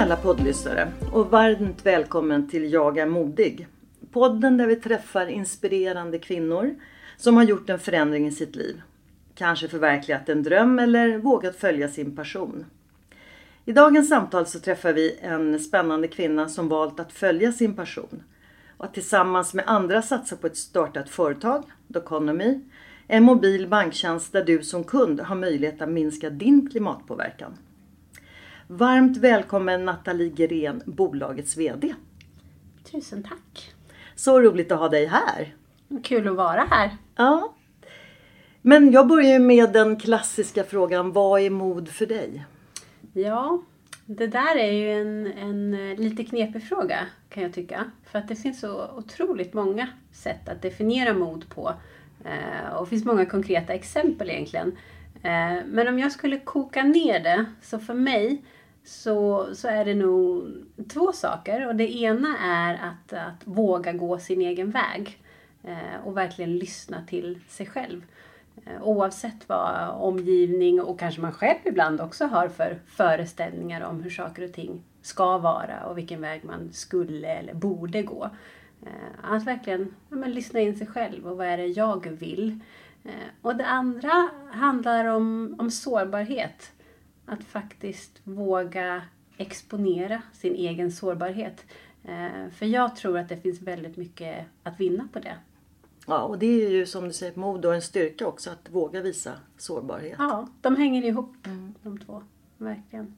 Alla poddlyssnare och varmt välkommen till Jag är modig. Podden där vi träffar inspirerande kvinnor som har gjort en förändring i sitt liv. Kanske förverkligat en dröm eller vågat följa sin passion. I dagens samtal så träffar vi en spännande kvinna som valt att följa sin passion och att tillsammans med andra satsa på ett startat företag, Doconomy, en mobil banktjänst där du som kund har möjlighet att minska din klimatpåverkan. Varmt välkommen Nathalie Gren, bolagets VD. Tusen tack. Så roligt att ha dig här. Kul att vara här. Ja. Men jag börjar med den klassiska frågan, vad är mod för dig? Ja, det där är ju en, en eh, lite knepig fråga kan jag tycka. För att det finns så otroligt många sätt att definiera mod på. Eh, och det finns många konkreta exempel egentligen. Eh, men om jag skulle koka ner det, så för mig så, så är det nog två saker. Och det ena är att, att våga gå sin egen väg. Eh, och verkligen lyssna till sig själv. Eh, oavsett vad omgivning och kanske man själv ibland också har för föreställningar om hur saker och ting ska vara och vilken väg man skulle eller borde gå. Eh, att verkligen ja, men, lyssna in sig själv och vad är det jag vill. Eh, och det andra handlar om, om sårbarhet. Att faktiskt våga exponera sin egen sårbarhet. Eh, För jag tror att det finns väldigt mycket att vinna på det. Ja, och det är ju som du säger mod och en styrka också att våga visa sårbarhet. Ja, de hänger ihop de två. Verkligen.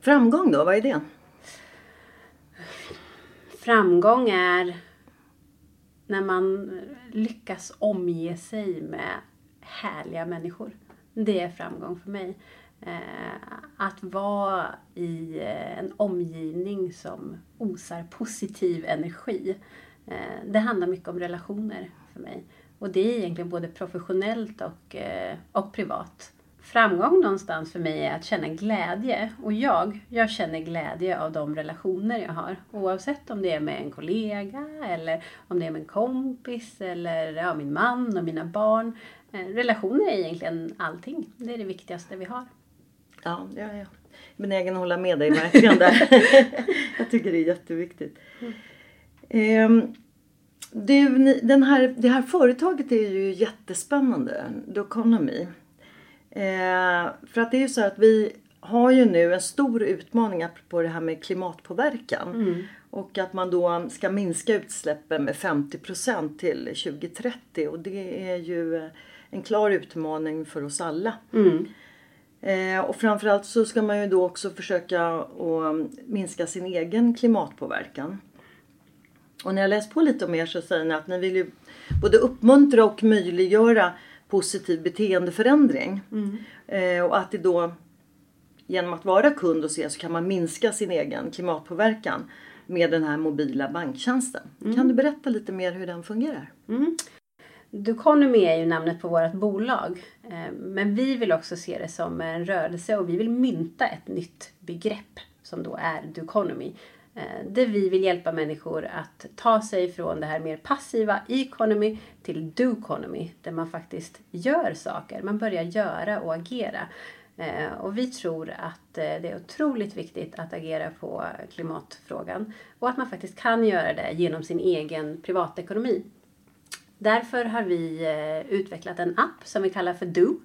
Framgång då, vad är det? Framgång är när man lyckas omge sig med härliga människor. Det är framgång för mig. Eh, Att vara i eh, en omgivning som osar positiv energi. Eh, Det handlar mycket om relationer för mig. Och det är egentligen både professionellt och, eh, och privat. Framgång någonstans för mig är att känna glädje. Och jag, jag känner glädje av de relationer jag har. Oavsett om det är med en kollega eller om det är med en kompis eller ja, min man och mina barn. Eh, Relationer är egentligen allting. Det är det viktigaste vi har. Ja, ja, ja. Benägen att hålla med dig verkligen där. jag tycker det är jätteviktigt. Ehm, du, den här, det här företaget är ju jättespännande, Doconomy. Eh, för att det är ju så att vi har ju nu en stor utmaning apropå det här med klimatpåverkan. Och att man då ska minska utsläppen med 50% till 2030 och det är ju en klar utmaning för oss alla. Eh, och framförallt så ska man ju då också försöka att minska sin egen klimatpåverkan. Och när jag läst på lite om er så säger ni att ni vill ju både uppmuntra och möjliggöra positiv beteendeförändring. Eh, och att det då genom att vara kund och se så kan man minska sin egen klimatpåverkan med den här mobila banktjänsten. Kan du berätta lite mer hur den fungerar? Duconomy är ju namnet på vårt bolag. Eh, men vi vill också se det som en rörelse och vi vill mynta ett nytt begrepp som då är Duconomy. Eh, där vi vill hjälpa människor att ta sig från det här mer passiva economy till duconomy. Där man faktiskt gör saker. Man börjar göra och agera. Eh, och vi tror att det är otroligt viktigt att agera på klimatfrågan. Och att man faktiskt kan göra det genom sin egen privatekonomi. Därför har vi eh, utvecklat en app som vi kallar för Do.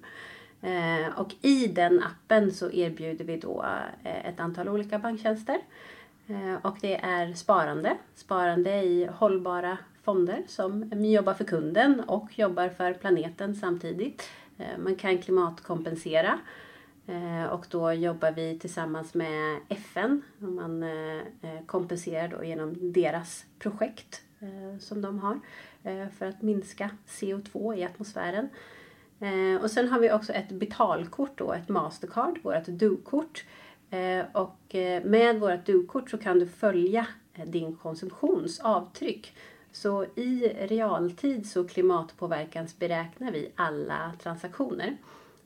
Eh, och i den appen så erbjuder vi då eh, ett antal olika banktjänster. Och det är sparande. Sparande i hållbara fonder som jobbar för kunden och jobbar för planeten samtidigt. Man kan klimatkompensera. Och då jobbar vi tillsammans med FN. Man kompenserar då genom deras projekt som de har Eh, för att minska CO2 i atmosfären. Eh, och sen har vi också ett betalkort då, ett Mastercard, vårt Do-kort eh, och med vårt du-kort så kan du följa din konsumtionsavtryck. Så i realtid så klimatpåverkansberäknar vi alla transaktioner.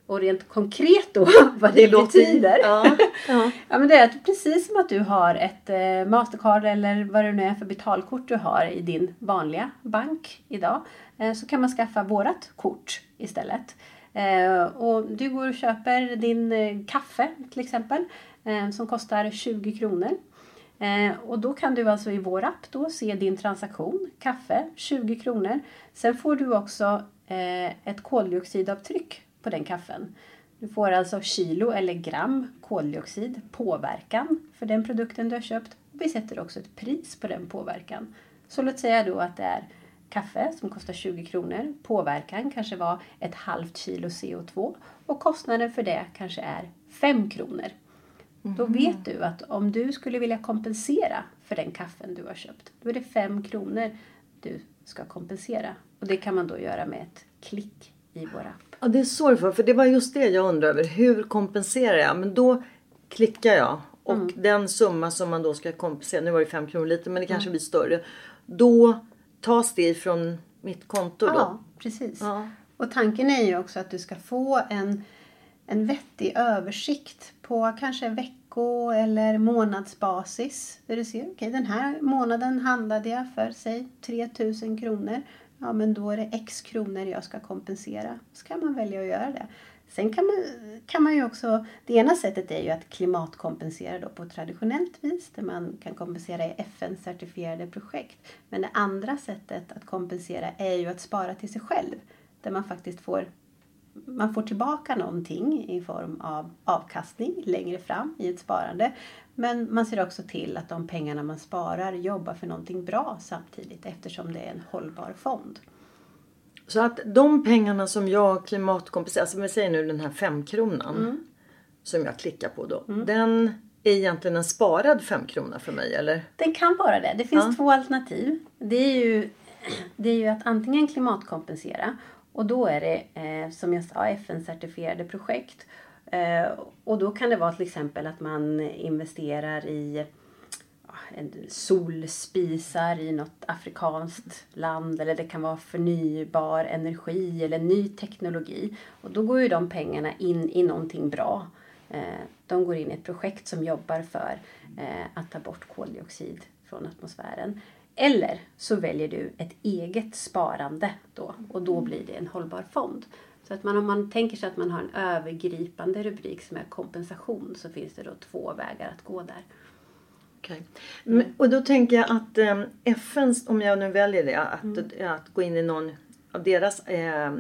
Och rent konkret då vad det, det betyder. Ja, ja. ja, men det är att precis som att du har ett Mastercard eller vad det nu är för betalkort du har i din vanliga bank idag. så kan man skaffa vårat kort istället. och du går och köper din kaffe till exempel eh, som kostar 20 kronor. Eh, och då kan du alltså i vår app då se din transaktion, kaffe, 20 kronor. Sen får du också eh, ett koldioxidavtryck på den kaffen. Du får alltså kilo eller gram koldioxid, påverkan för den produkten du har köpt. Vi sätter också ett pris på den påverkan. Så låt säga då att det är kaffe som kostar 20 kronor. Påverkan kanske var ett halvt kilo CO2 och kostnaden för det kanske är 5 kronor. Mm. Då vet du att om du skulle vilja kompensera för den kaffen du har köpt, då är det fem kronor du ska kompensera. Och det kan man då göra med ett klick i vår app. Ja, det är så det för det var just det jag undrade över. Hur kompenserar jag? Men då klickar jag och mm. den summa som man då ska kompensera, nu var det fem kronor lite men det kanske mm. blir större. Då tas det ifrån mitt konto då? Ja, precis. Ja. Och tanken är ju också att du ska få en en vettig översikt på kanske vecko eller månadsbasis. Där du ser, okej okay, den här månaden handlade jag för säg 3000 kronor. Ja men då är det x kronor jag ska kompensera. Så kan man välja att göra det. Sen kan man, kan man ju också, det ena sättet är ju att klimatkompensera då på traditionellt vis där man kan kompensera i FN-certifierade projekt. Men det andra sättet att kompensera är ju att spara till sig själv där man faktiskt får man får tillbaka någonting i form av avkastning längre fram i ett sparande. Men man ser också till att de pengarna man sparar jobbar för någonting bra samtidigt eftersom det är en hållbar fond. Så att de pengarna som jag klimatkompenserar, alltså vi säger nu den här femkronan mm. som jag klickar på då. Mm. Den är egentligen en sparad femkrona för mig eller? Den kan vara det. Det finns ja. två alternativ. Det är, ju, det är ju att antingen klimatkompensera och då är det, eh, som jag sa, FN-certifierade projekt. Eh, och då kan det vara till exempel att man investerar i en solspisar i något afrikanskt land eller det kan vara förnybar energi eller ny teknologi. Och då går ju de pengarna in i någonting bra. Eh, de går in i ett projekt som jobbar för eh, att ta bort koldioxid från atmosfären. Eller så väljer du ett eget sparande då och då blir det en hållbar fond. Så att man, om man tänker sig att man har en övergripande rubrik som är kompensation så finns det då två vägar att gå där. Okay. Mm. Och då tänker jag att eh, FNs, om jag nu väljer det, att, mm. att gå in i någon av deras eh,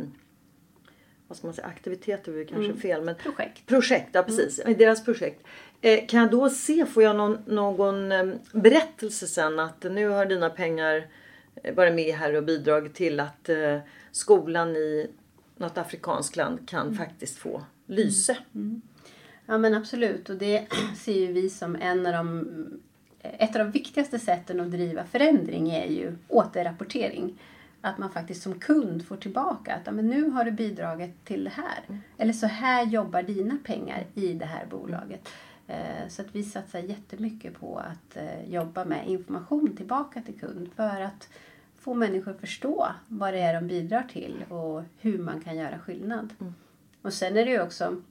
vad ska man säga, aktiviteter är kanske mm. fel men projekt. Projekt, ja precis. Mm. Deras projekt. Eh, kan jag då se, får jag någon, någon eh, berättelse sen att nu har dina pengar eh, varit med här och bidragit till att skolan i något afrikanskt land kan mm. faktiskt få lyse. Mm. mm. Ja men absolut och det ser ju vi som en av de ett av de viktigaste sätten att driva förändring är ju återrapportering. Att man faktiskt som kund får tillbaka att men nu har du bidragit till det här. Mm. Eller så här jobbar dina pengar i det här bolaget. Eh, så att vi satsar jättemycket på att eh, jobba med information tillbaka till kund för att få människor att förstå vad det är de bidrar till och hur man kan göra skillnad. Mm. Och sen är det ju också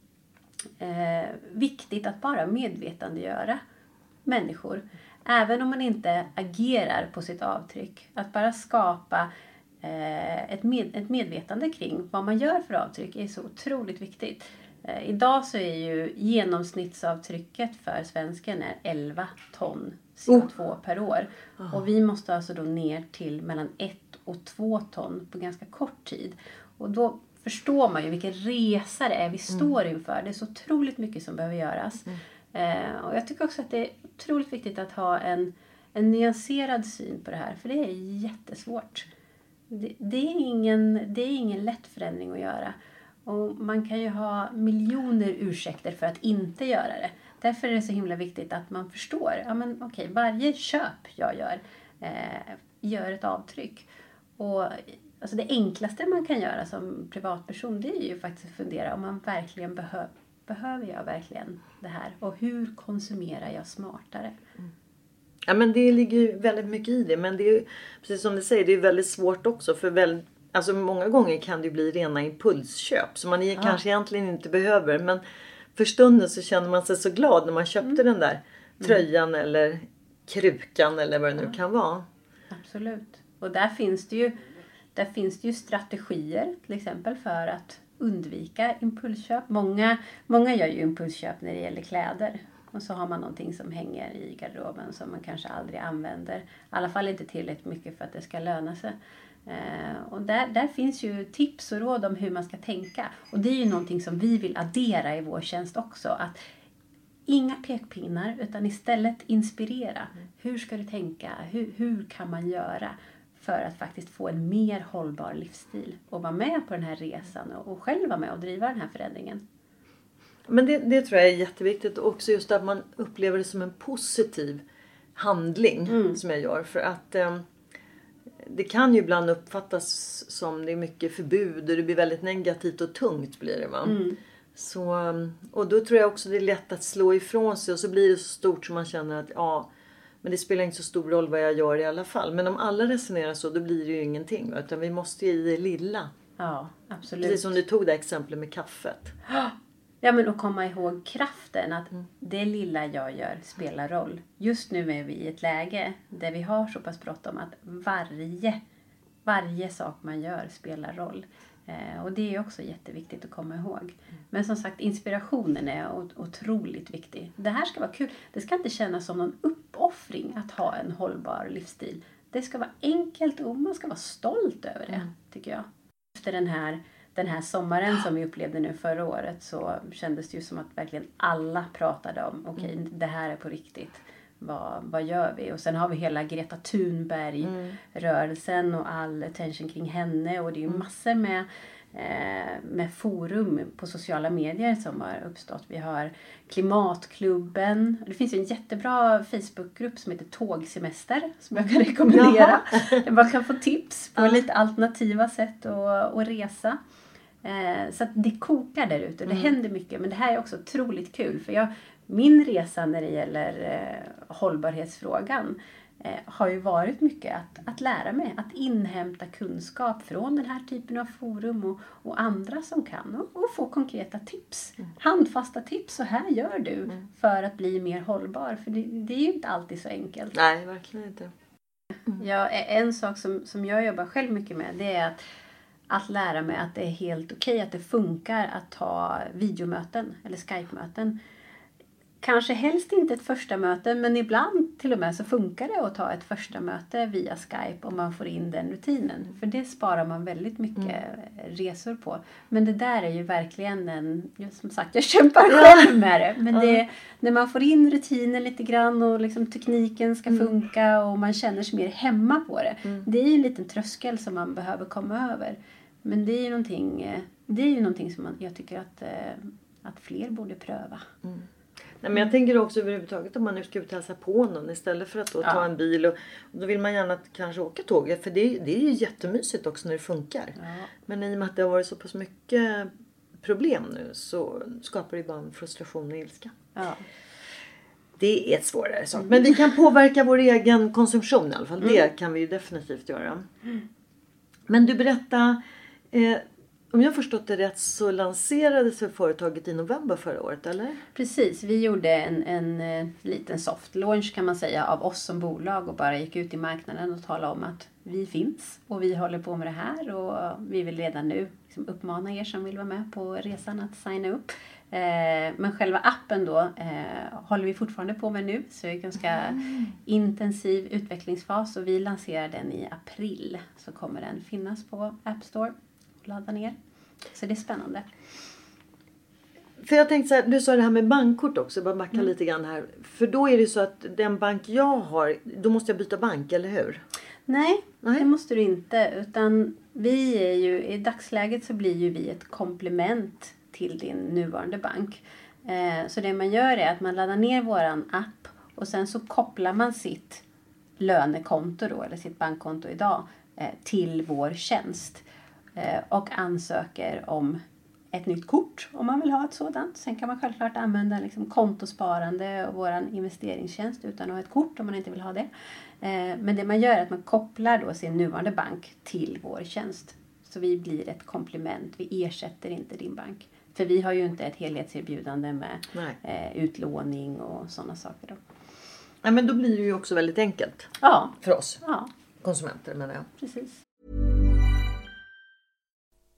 eh, viktigt att bara medvetandegöra människor. Även om man inte agerar på sitt avtryck. Att bara skapa eh, ett, med, ett medvetande kring vad man gör för avtryck är så otroligt viktigt. Eh, idag så är ju genomsnittsavtrycket för svensken är 11 ton CO2 oh. per år. Oh. Och vi måste alltså då ner till mellan 1 och 2 ton på ganska kort tid. Och då förstår man ju vilken resa det är vi mm. står inför. Det är så otroligt mycket som behöver göras. Mm. Eh, och jag tycker också att det är otroligt viktigt att ha en, en nyanserad syn på det här. För det är jättesvårt. Det, det, är ingen, det är ingen lätt förändring att göra. Och man kan ju ha miljoner ursäkter för att inte göra det. Därför är det så himla viktigt att man förstår. Ja, men okej, varje köp jag gör eh, gör ett avtryck. Och alltså det enklaste man kan göra som privatperson det är ju faktiskt att fundera om man verkligen behöver Behöver jag verkligen det här? Och hur konsumerar jag smartare? Mm. Ja men det ligger ju väldigt mycket i det. Men det är precis som du säger, det är väldigt svårt också. För väldigt, alltså många gånger kan det bli rena impulsköp. Som man ja. kanske egentligen inte behöver. Men för stunden så känner man sig så glad när man köpte mm. den där mm. tröjan mm. eller krukan eller vad det nu ja. kan vara. Absolut. Och där finns det ju där finns det ju strategier till exempel för att undvika impulsköp. Många, många gör ju impulsköp när det gäller kläder. Och så har man någonting som hänger i garderoben som man kanske aldrig använder. I alla fall inte tillräckligt mycket för att det ska löna sig. Eh, och där, där finns ju tips och råd om hur man ska tänka. Och det är ju någonting som vi vill addera i vår tjänst också. Att Inga pekpinnar utan istället inspirera. Hur ska du tänka? Hur, hur kan man göra? för att faktiskt få en mer hållbar livsstil och vara med på den här resan och själv vara med och driva den här förändringen. Men det, det tror jag är jätteviktigt också just att man upplever det som en positiv handling mm. som jag gör. För att eh, det kan ju ibland uppfattas som det är mycket förbud och det blir väldigt negativt och tungt blir det va. Mm. Så, och då tror jag också det är lätt att slå ifrån sig och så blir det så stort som man känner att ja men det spelar inte så stor roll vad jag gör i alla fall. Men om alla resonerar så då blir det ju ingenting. Utan vi måste ju i det lilla. Ja, absolut. Precis som du tog det exemplet med kaffet. Ja, men att komma ihåg kraften. Att mm. det lilla jag gör spelar roll. Just nu är vi i ett läge där vi har så pass bråttom att varje, varje sak man gör spelar roll. Eh, och det är också jätteviktigt att komma ihåg. Men som sagt, inspirationen är otroligt viktig. Det här ska vara kul. Det ska inte kännas som någon uppoffring att ha en hållbar livsstil. Det ska vara enkelt och man ska vara stolt över det, mm. tycker jag. Efter den här, den här sommaren som vi upplevde nu förra året så kändes det ju som att verkligen alla pratade om, okej, okay, mm. det här är på riktigt. Vad, vad gör vi? Och sen har vi hela Greta Thunberg-rörelsen mm. och all attention kring henne. Och det är ju mm. massor med, eh, med forum på sociala medier som har uppstått. Vi har Klimatklubben. Det finns en jättebra Facebookgrupp som heter Tågsemester som jag kan rekommendera. Där man kan få tips på lite alternativa sätt att, att resa. Eh, så att det kokar där ute. Det mm. händer mycket. Men det här är också otroligt kul. För jag min resa när det gäller eh, hållbarhetsfrågan eh, har ju varit mycket att, att lära mig, att inhämta kunskap från den här typen av forum och, och andra som kan och, och få konkreta tips. Mm. Handfasta tips, så här gör du mm. för att bli mer hållbar. För det, det, är ju inte alltid så enkelt. Nej, verkligen inte. Mm. Ja, en sak som, som jag jobbar själv mycket med det är att att lära mig att det är helt okej, okay, att det funkar att ta videomöten eller Skype-möten. Kanske helst inte ett första möte men ibland till och med så funkar det att ta ett första möte via Skype om man får in den rutinen. För det sparar man väldigt mycket mm. resor på. Men det där är ju verkligen en, som sagt jag kämpar själv med det. Men det, när man får in rutinen lite grann och liksom tekniken ska mm. funka och man känner sig mer hemma på det. Mm. Det är ju en liten tröskel som man behöver komma över. Men det är ju någonting, eh, det är ju någonting som man, jag tycker att, eh, att fler borde pröva. Mm. Nej, men jag tänker också överhuvudtaget om man nu ska ut och hälsa på någon istället för att då ja. ta en bil. Och, och, då vill man gärna kanske åka tåg. För det, det är ju jättemysigt också när det funkar. Ja. Men i och med att det har varit så pass mycket problem nu så skapar det bara en frustration och ilska. Ja. Det är ett svårare sak. Men vi kan påverka vår egen konsumtion i alla fall. Mm. Det kan vi ju definitivt göra. Mm. Men du berätta. Eh, Om jag förstått det rätt så lanserades företaget i november förra året, eller? Precis, vi gjorde en, en, en liten soft launch kan man säga av oss som bolag och bara gick ut i marknaden och talade om att vi finns och vi håller på med det här och vi vill redan nu liksom uppmana er som vill vara med på resan att signa upp. Eh, men själva appen då eh, håller vi fortfarande på med nu så det är en ganska mm. intensiv utvecklingsfas och vi lanserar den i april. Så kommer den finnas på App Store ladda ner. Så det är spännande. För jag tänkte så här, du sa det här med bankkort också, bara backa mm. lite grann här. För då är det så att den bank jag har, då måste jag byta bank, eller hur? Nej, Nej, det måste du inte. Utan vi är ju, i dagsläget så blir ju vi ett komplement till din nuvarande bank. Eh, så det man gör är att man laddar ner våran app och sen så kopplar man sitt lönekonto då, eller sitt bankkonto idag, eh, till vår tjänst. Eh, och ansöker om ett nytt kort om man vill ha ett sådant. Sen kan man självklart använda liksom kontosparande och vår investeringstjänst utan att ha ett kort om man inte vill ha det. Eh, men det man gör är att man kopplar då sin nuvarande bank till vår tjänst. Så vi blir ett komplement. Vi ersätter inte din bank. För vi har ju inte ett helhetserbjudande med eh, utlåning och sådana saker. Då. Ja, men då blir det ju också väldigt enkelt. Ja. För oss. Ja. Konsumenter menar jag. Precis.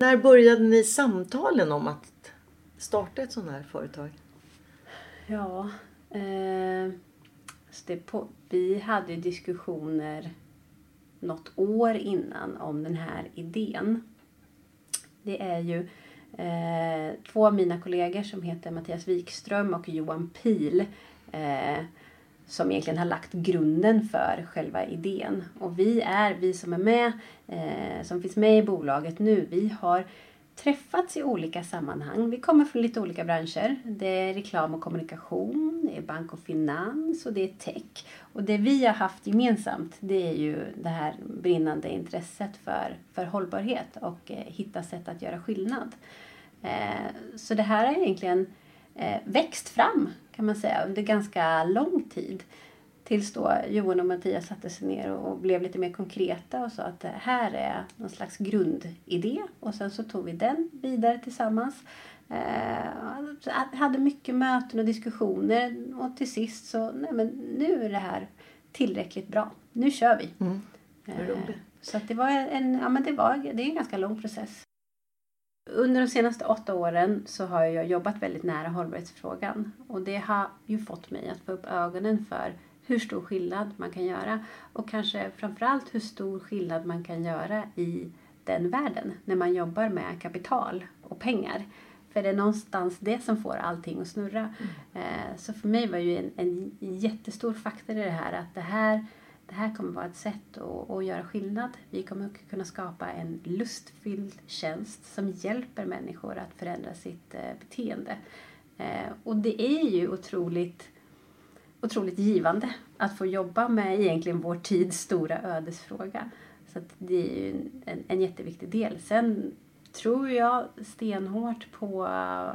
När började ni samtalen om att starta ett sånt här företag? Ja, eh, det på, vi hade diskussioner något år innan om den här idén. Det är ju eh, två av mina kollegor som heter Mattias Wikström och Johan Pil eh, som egentligen har lagt grunden för själva idén. Och vi är, vi som är med, eh, som finns med i bolaget nu, vi har träffats i olika sammanhang. Vi kommer från lite olika branscher. Det är reklam och kommunikation, det är bank och finans och det är tech. Och det vi har haft gemensamt det är ju det här brinnande intresset för, för hållbarhet och eh, hitta sätt att göra skillnad. Eh, så det här har egentligen eh, växt fram kan man säga under ganska lång tid. Tills då Johan och Mattias satte sig ner och blev lite mer konkreta och sa att det här är någon slags grundidé och sen så tog vi den vidare tillsammans. Eh, hade mycket möten och diskussioner och till sist så, nej men nu är det här tillräckligt bra. Nu kör vi. Mm. Eh, så att det var en, ja men det var, det är en ganska lång process. Under de senaste åtta åren så har jag jobbat väldigt nära hållbarhetsfrågan och det har ju fått mig att få upp ögonen för hur stor skillnad man kan göra och kanske framförallt hur stor skillnad man kan göra i den världen när man jobbar med kapital och pengar. För det är någonstans det som får allting att snurra. Eh, Så för mig var ju en, en jättestor faktor i det här att det här, det här kommer vara ett sätt att, att göra skillnad. Vi kommer kunna skapa en lustfylld tjänst som hjälper människor att förändra sitt eh, beteende. Eh, och det är ju otroligt otroligt givande att få jobba med egentligen vår tids stora ödesfråga. Så att det är ju en, en jätteviktig del. Sen tror jag stenhårt på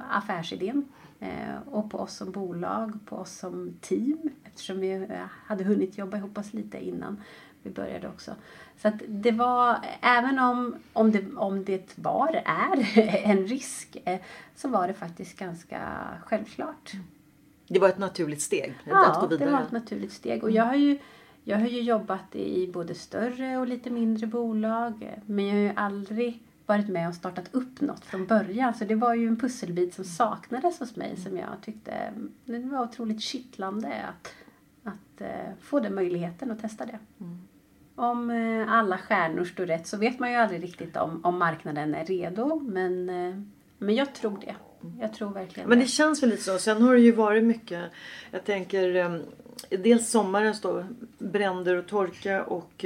affärsidén eh, och på oss som bolag, på oss som team eftersom vi eh, hade hunnit jobba ihop oss lite innan vi började också. Så att det var, även om, om, det, om det var, är en risk, eh, så var det faktiskt ganska självklart. Det var ett naturligt steg att gå Ja, det vidare. var ett naturligt steg. Och jag har ju, jag har ju jobbat i både större och lite mindre bolag. Men jag har ju aldrig varit med och startat upp något från början. Så det var ju en pusselbit som saknades hos mig som jag tyckte det var otroligt kittlande att, att eh, få den möjligheten att testa det. Om eh, alla stjärnor står rätt så vet man ju aldrig riktigt om, om marknaden är redo. Men, eh, men jag tror det. Jag tror verkligen Men det känns väl lite så. Sen har det ju varit mycket. Jag tänker dels sommaren står bränder och torka och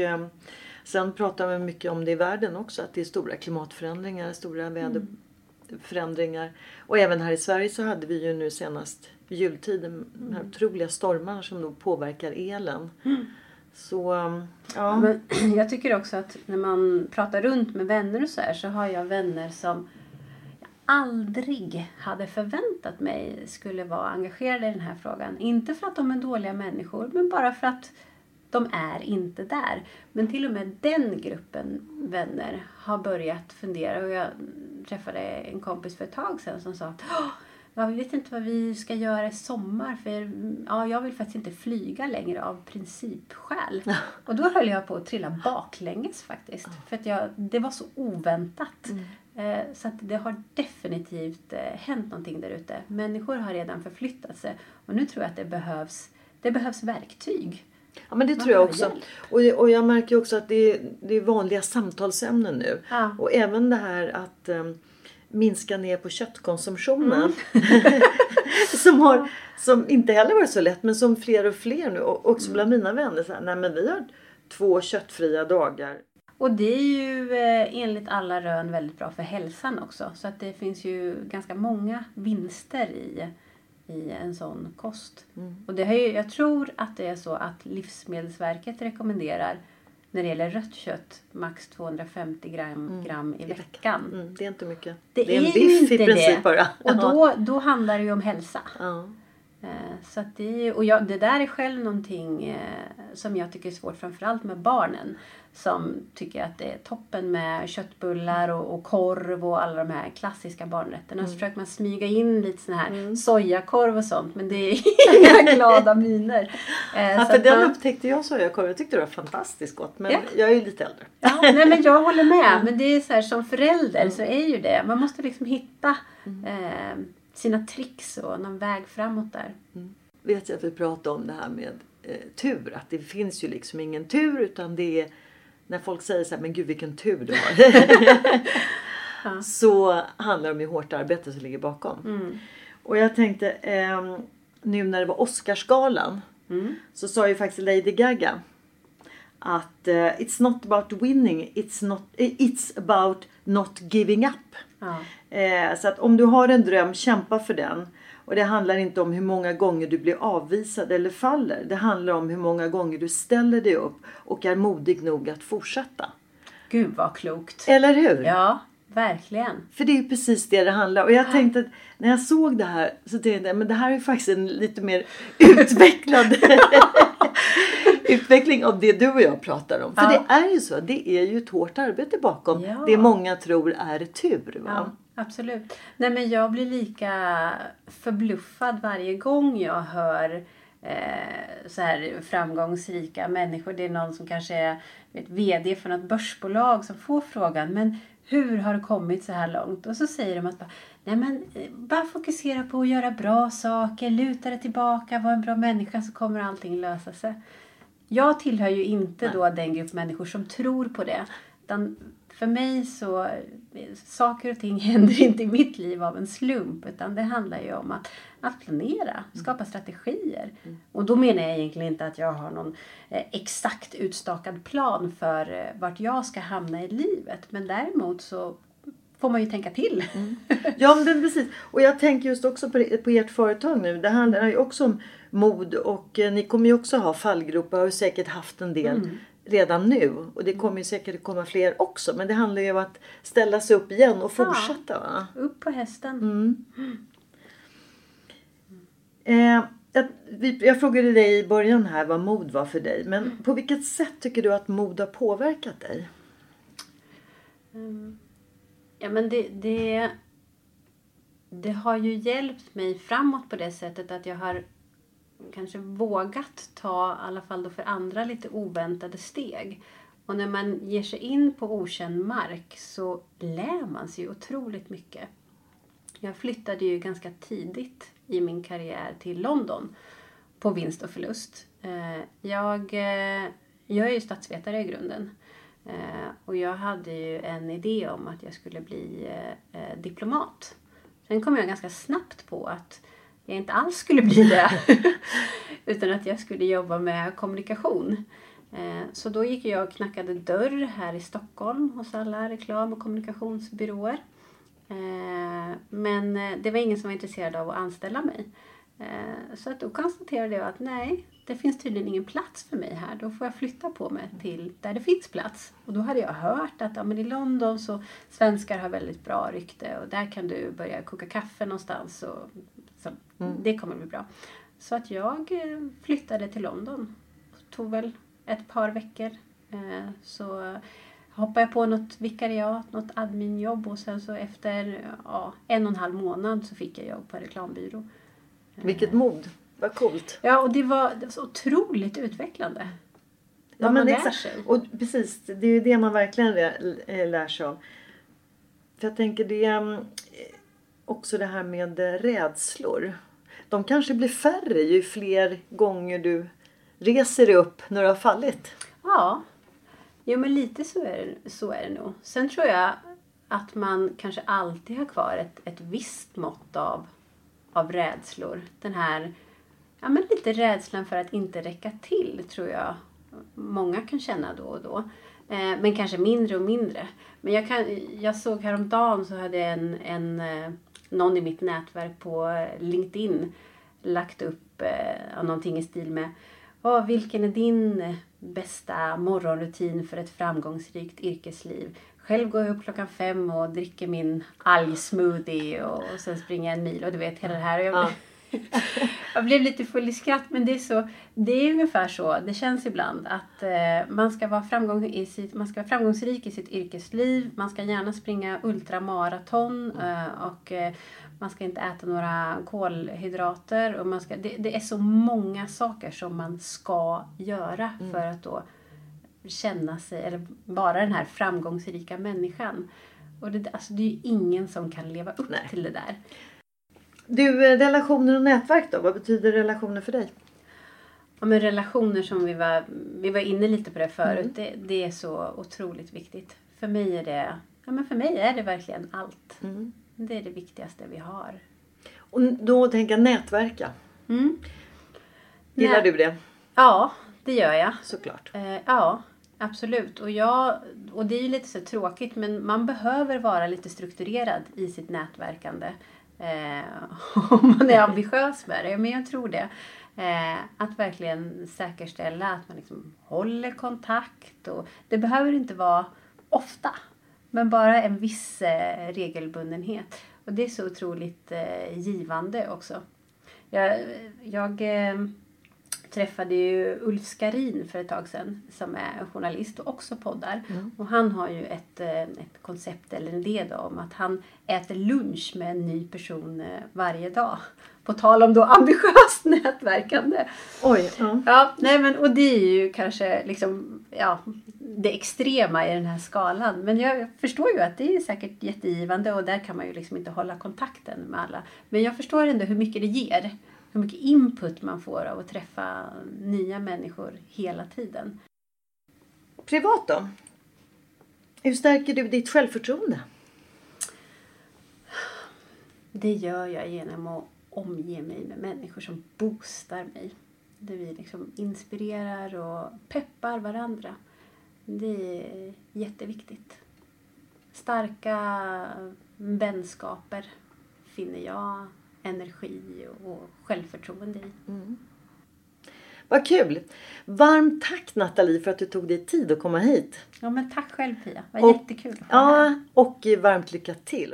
sen pratar vi mycket om det i världen också. Att det är stora klimatförändringar, stora väderförändringar. Och även här i Sverige så hade vi ju nu senast vid jultid de här otroliga stormarna som då påverkar elen. Så eh, ja. Men jag tycker också att när man pratar runt med vänner och så här så har jag vänner som jag aldrig hade förväntat mig skulle vara engagerade i den här frågan. Inte för att de är dåliga människor men bara för att de är inte där. Men till och med den gruppen vänner har börjat fundera och jag träffade en kompis för ett tag sedan som sa att "Åh, Ja, vi vet inte vad vi ska göra i sommar för ja, jag vill faktiskt inte flyga längre av principskäl. Och då höll jag på att trilla baklänges faktiskt. För att jag, det var så oväntat. Eh, så att det har definitivt eh, hänt någonting där ute. Människor har redan förflyttat sig. Och nu tror jag att det behövs, det behövs verktyg. Ja men det Man tror jag också. Och, och jag märker också att det är, det är vanliga samtalsämnen nu. Ja. Och även det här att um, minska ner på köttkonsumtionen. Mm. som, har, som inte heller varit så lätt men som fler och fler nu. Och Mm. också bland mina vänner. Så här, Nej men vi har två köttfria dagar. Och det är ju eh, enligt alla rön väldigt bra för hälsan också. Så att det finns ju ganska många vinster i, i en sån kost. Och det har ju, jag tror att det är så att Livsmedelsverket rekommenderar när det gäller rött kött max 250 gram, gram i veckan. Mm, det är inte mycket. Det, är en biff i princip det. bara. Och då, då handlar det ju om hälsa. Ja. Eh, Så det, och jag, det där är själv någonting eh, som jag tycker är svårt framförallt med barnen. Som tycker att det är toppen med köttbullar och, och korv och alla de här klassiska barnrätterna. Så försöker man smyga in lite sån här sojakorv och sånt. Men det är inga glada miner. Eh, Ja, för den man- upptäckte jag sojakorv. Jag tyckte det var fantastiskt gott. Men Ja. jag är ju lite äldre. Ja, nej men jag håller med. Men det är så här, som förälder så är ju det. Man måste liksom hitta eh, sina tricks och någon väg framåt där. vet jag att vi pratade om det här med eh, tur. Att det finns ju liksom ingen tur utan det är när folk säger så här, men gud vilken tur du har. Så handlar det om hur hårt arbete som ligger bakom. Och jag tänkte ehm, nu när det var Oscarsgalan så sa ju faktiskt Lady Gaga att eh, it's not about winning, it's, not, eh, it's about not giving up. Ja. Eh, så att om du har en dröm, kämpa för den. Och det handlar inte om hur många gånger du blir avvisad eller faller. Det handlar om hur många gånger du ställer dig upp och är modig nog att fortsätta. Gud vad klokt. Eller hur? Ja, verkligen. För det är precis det det handlar om. Och jag tänkte att när jag såg det här så tänkte jag men det här är faktiskt en lite mer utvecklad utveckling av det du och jag pratar om. För Ja. det är ju så. Det är ju ett hårt arbete bakom Ja. det många tror är tur. Va? Ja, absolut. Nej, men jag blir lika förbluffad varje gång jag hör eh, så här framgångsrika människor. Det är någon som kanske är vet, VD för något börsbolag som får frågan. Men hur har det kommit så här långt? Och så säger de att bara, Nej, men eh, bara fokusera på att göra bra saker, luta dig tillbaka, vara en bra människa så kommer allting lösa sig. Jag tillhör ju inte Nej. då den grupp människor som tror på det. Utan för mig så, saker och ting händer inte i mitt liv av en slump utan det handlar ju om att, att planera, mm. skapa strategier. Mm. Och då menar jag egentligen inte att jag har någon eh, exakt utstakad plan för eh, vart jag ska hamna i livet. Men däremot så får man ju tänka till. Mm. Ja men precis. Och jag tänker just också på, på ert företag nu. Det handlar ju också om mod och eh, ni kommer ju också ha fallgropar och har säkert haft en del. Mm redan nu. Och det kommer säkert komma fler också. Men det handlar ju om att ställa sig upp igen och fortsätta. Va? Upp på hästen. Mm. Eh, jag, jag, frågade dig i början här vad mod var för dig. Men mm. på vilket sätt tycker du att mod har påverkat dig? Mm. Ja men det, det, det har ju hjälpt mig framåt på det sättet att jag har kanske vågat ta, i alla fall då för andra, lite oväntade steg. Och när man ger sig in på okänd mark så lär man sig otroligt mycket. Jag flyttade ju ganska tidigt i min karriär till London på vinst och förlust. Eh, jag, eh, jag är ju statsvetare i grunden. Eh, och jag hade ju en idé om att jag skulle bli diplomat. Sen kom jag ganska snabbt på att jag inte alls skulle bli det. Utan att jag skulle jobba med kommunikation. Eh, så då gick jag och knackade dörr här i Stockholm hos alla reklam och kommunikationsbyråer. Eh, men eh, det var ingen som var intresserad av att anställa mig. Så att då konstaterade jag att nej, det finns tydligen ingen plats för mig här. Då får jag flytta på mig till där det finns plats. Och då hade jag hört att ja, men i London så svenskar har väldigt bra rykte och där kan du börja koka kaffe någonstans och så mm. Det kommer bli bra. Så att jag eh, flyttade till London. Tog väl ett par veckor. Eh, så hoppade jag på något vikariat, något adminjobb och sen så efter ja, en och en halv månad så fick jag jobb på en reklambyrå. Eh. Vilket mod! Vad coolt! Ja, och det var, det var så otroligt utvecklande. Ja, men exakt. Och precis, det är ju det man verkligen lär sig av. För jag tänker det mm, också det här med rädslor. De kanske blir färre ju fler gånger du reser dig upp när du har fallit. Ja, jo men lite så är, det, så är det nog. Sen tror jag att man kanske alltid har kvar ett, ett visst mått av, av rädslor. Den här ja, men lite rädslan för att inte räcka till tror jag många kan känna då och då. Eh, men kanske mindre och mindre. Men jag, kan, jag såg häromdagen så hade en, en eh, någon i mitt nätverk på eh, LinkedIn lagt upp eh, någonting i stil med oh, vilken är din bästa morgonrutin för ett framgångsrikt yrkesliv? Själv går jag upp klockan fem och dricker min algsmoothie och sen springer jag en mil och du vet hela det här. Ja. jag blev lite full i skratt men det är, så, det är ungefär så det känns ibland att eh, man, ska vara framgång i sitt, man ska vara framgångsrik i sitt yrkesliv. Man ska gärna springa ultramaraton eh, och eh, man ska inte äta några kolhydrater. Och man ska, det, det, är så många saker som man ska göra mm. för att då känna sig, eller vara den här framgångsrika människan. Och det, alltså, det är ju ingen som kan leva upp Nej. till det där. Du, eh, relationer och nätverk då? Vad betyder relationer för dig? Ja, men relationer som vi var, vi var inne lite på det förut. Mm. Det, det, är så otroligt viktigt. För mig är det, ja, men för mig är det verkligen allt. Mm. Det är det viktigaste vi har. Och då tänker jag nätverka. Mm. Gillar Nä du det? Ja, det gör jag. Såklart. Eh, ja, absolut. Och, jag, och det är ju lite så tråkigt men man behöver vara lite strukturerad i sitt nätverkande. Eh, om man är ambitiös med det. Men jag tror det. Eh, att verkligen säkerställa att man liksom håller kontakt. Och det behöver inte vara ofta. Men bara en viss eh, regelbundenhet. Och det är så otroligt eh, givande också. Jag, jag, eh, träffade ju Ulf Skarin för ett tag sedan som är journalist och också poddar. Mm. Och han har ju ett, eh, ett koncept eller en idé då, om att han äter lunch med en ny person eh, varje dag. På tal om då ambitiöst nätverkande. Oj. Ja. ja nej men, och det är ju kanske liksom, ja, det extrema i den här skalan. Men jag förstår ju att det är säkert jättegivande och där kan man ju liksom inte hålla kontakten med alla. Men jag förstår ändå hur mycket det ger. Hur mycket input man får av att träffa nya människor hela tiden. Privat då? Hur stärker du ditt självförtroende? Det gör jag genom att omge mig med människor som boostar mig. Där vi liksom inspirerar och peppar varandra. Det är jätteviktigt. Starka vänskaper finner jag energi och självförtroende i. Mm. Vad kul! Varmt tack Nathalie för att du tog dig tid att komma hit. Ja men tack själv Pia, vad och, jättekul. Ja, och varmt lycka till.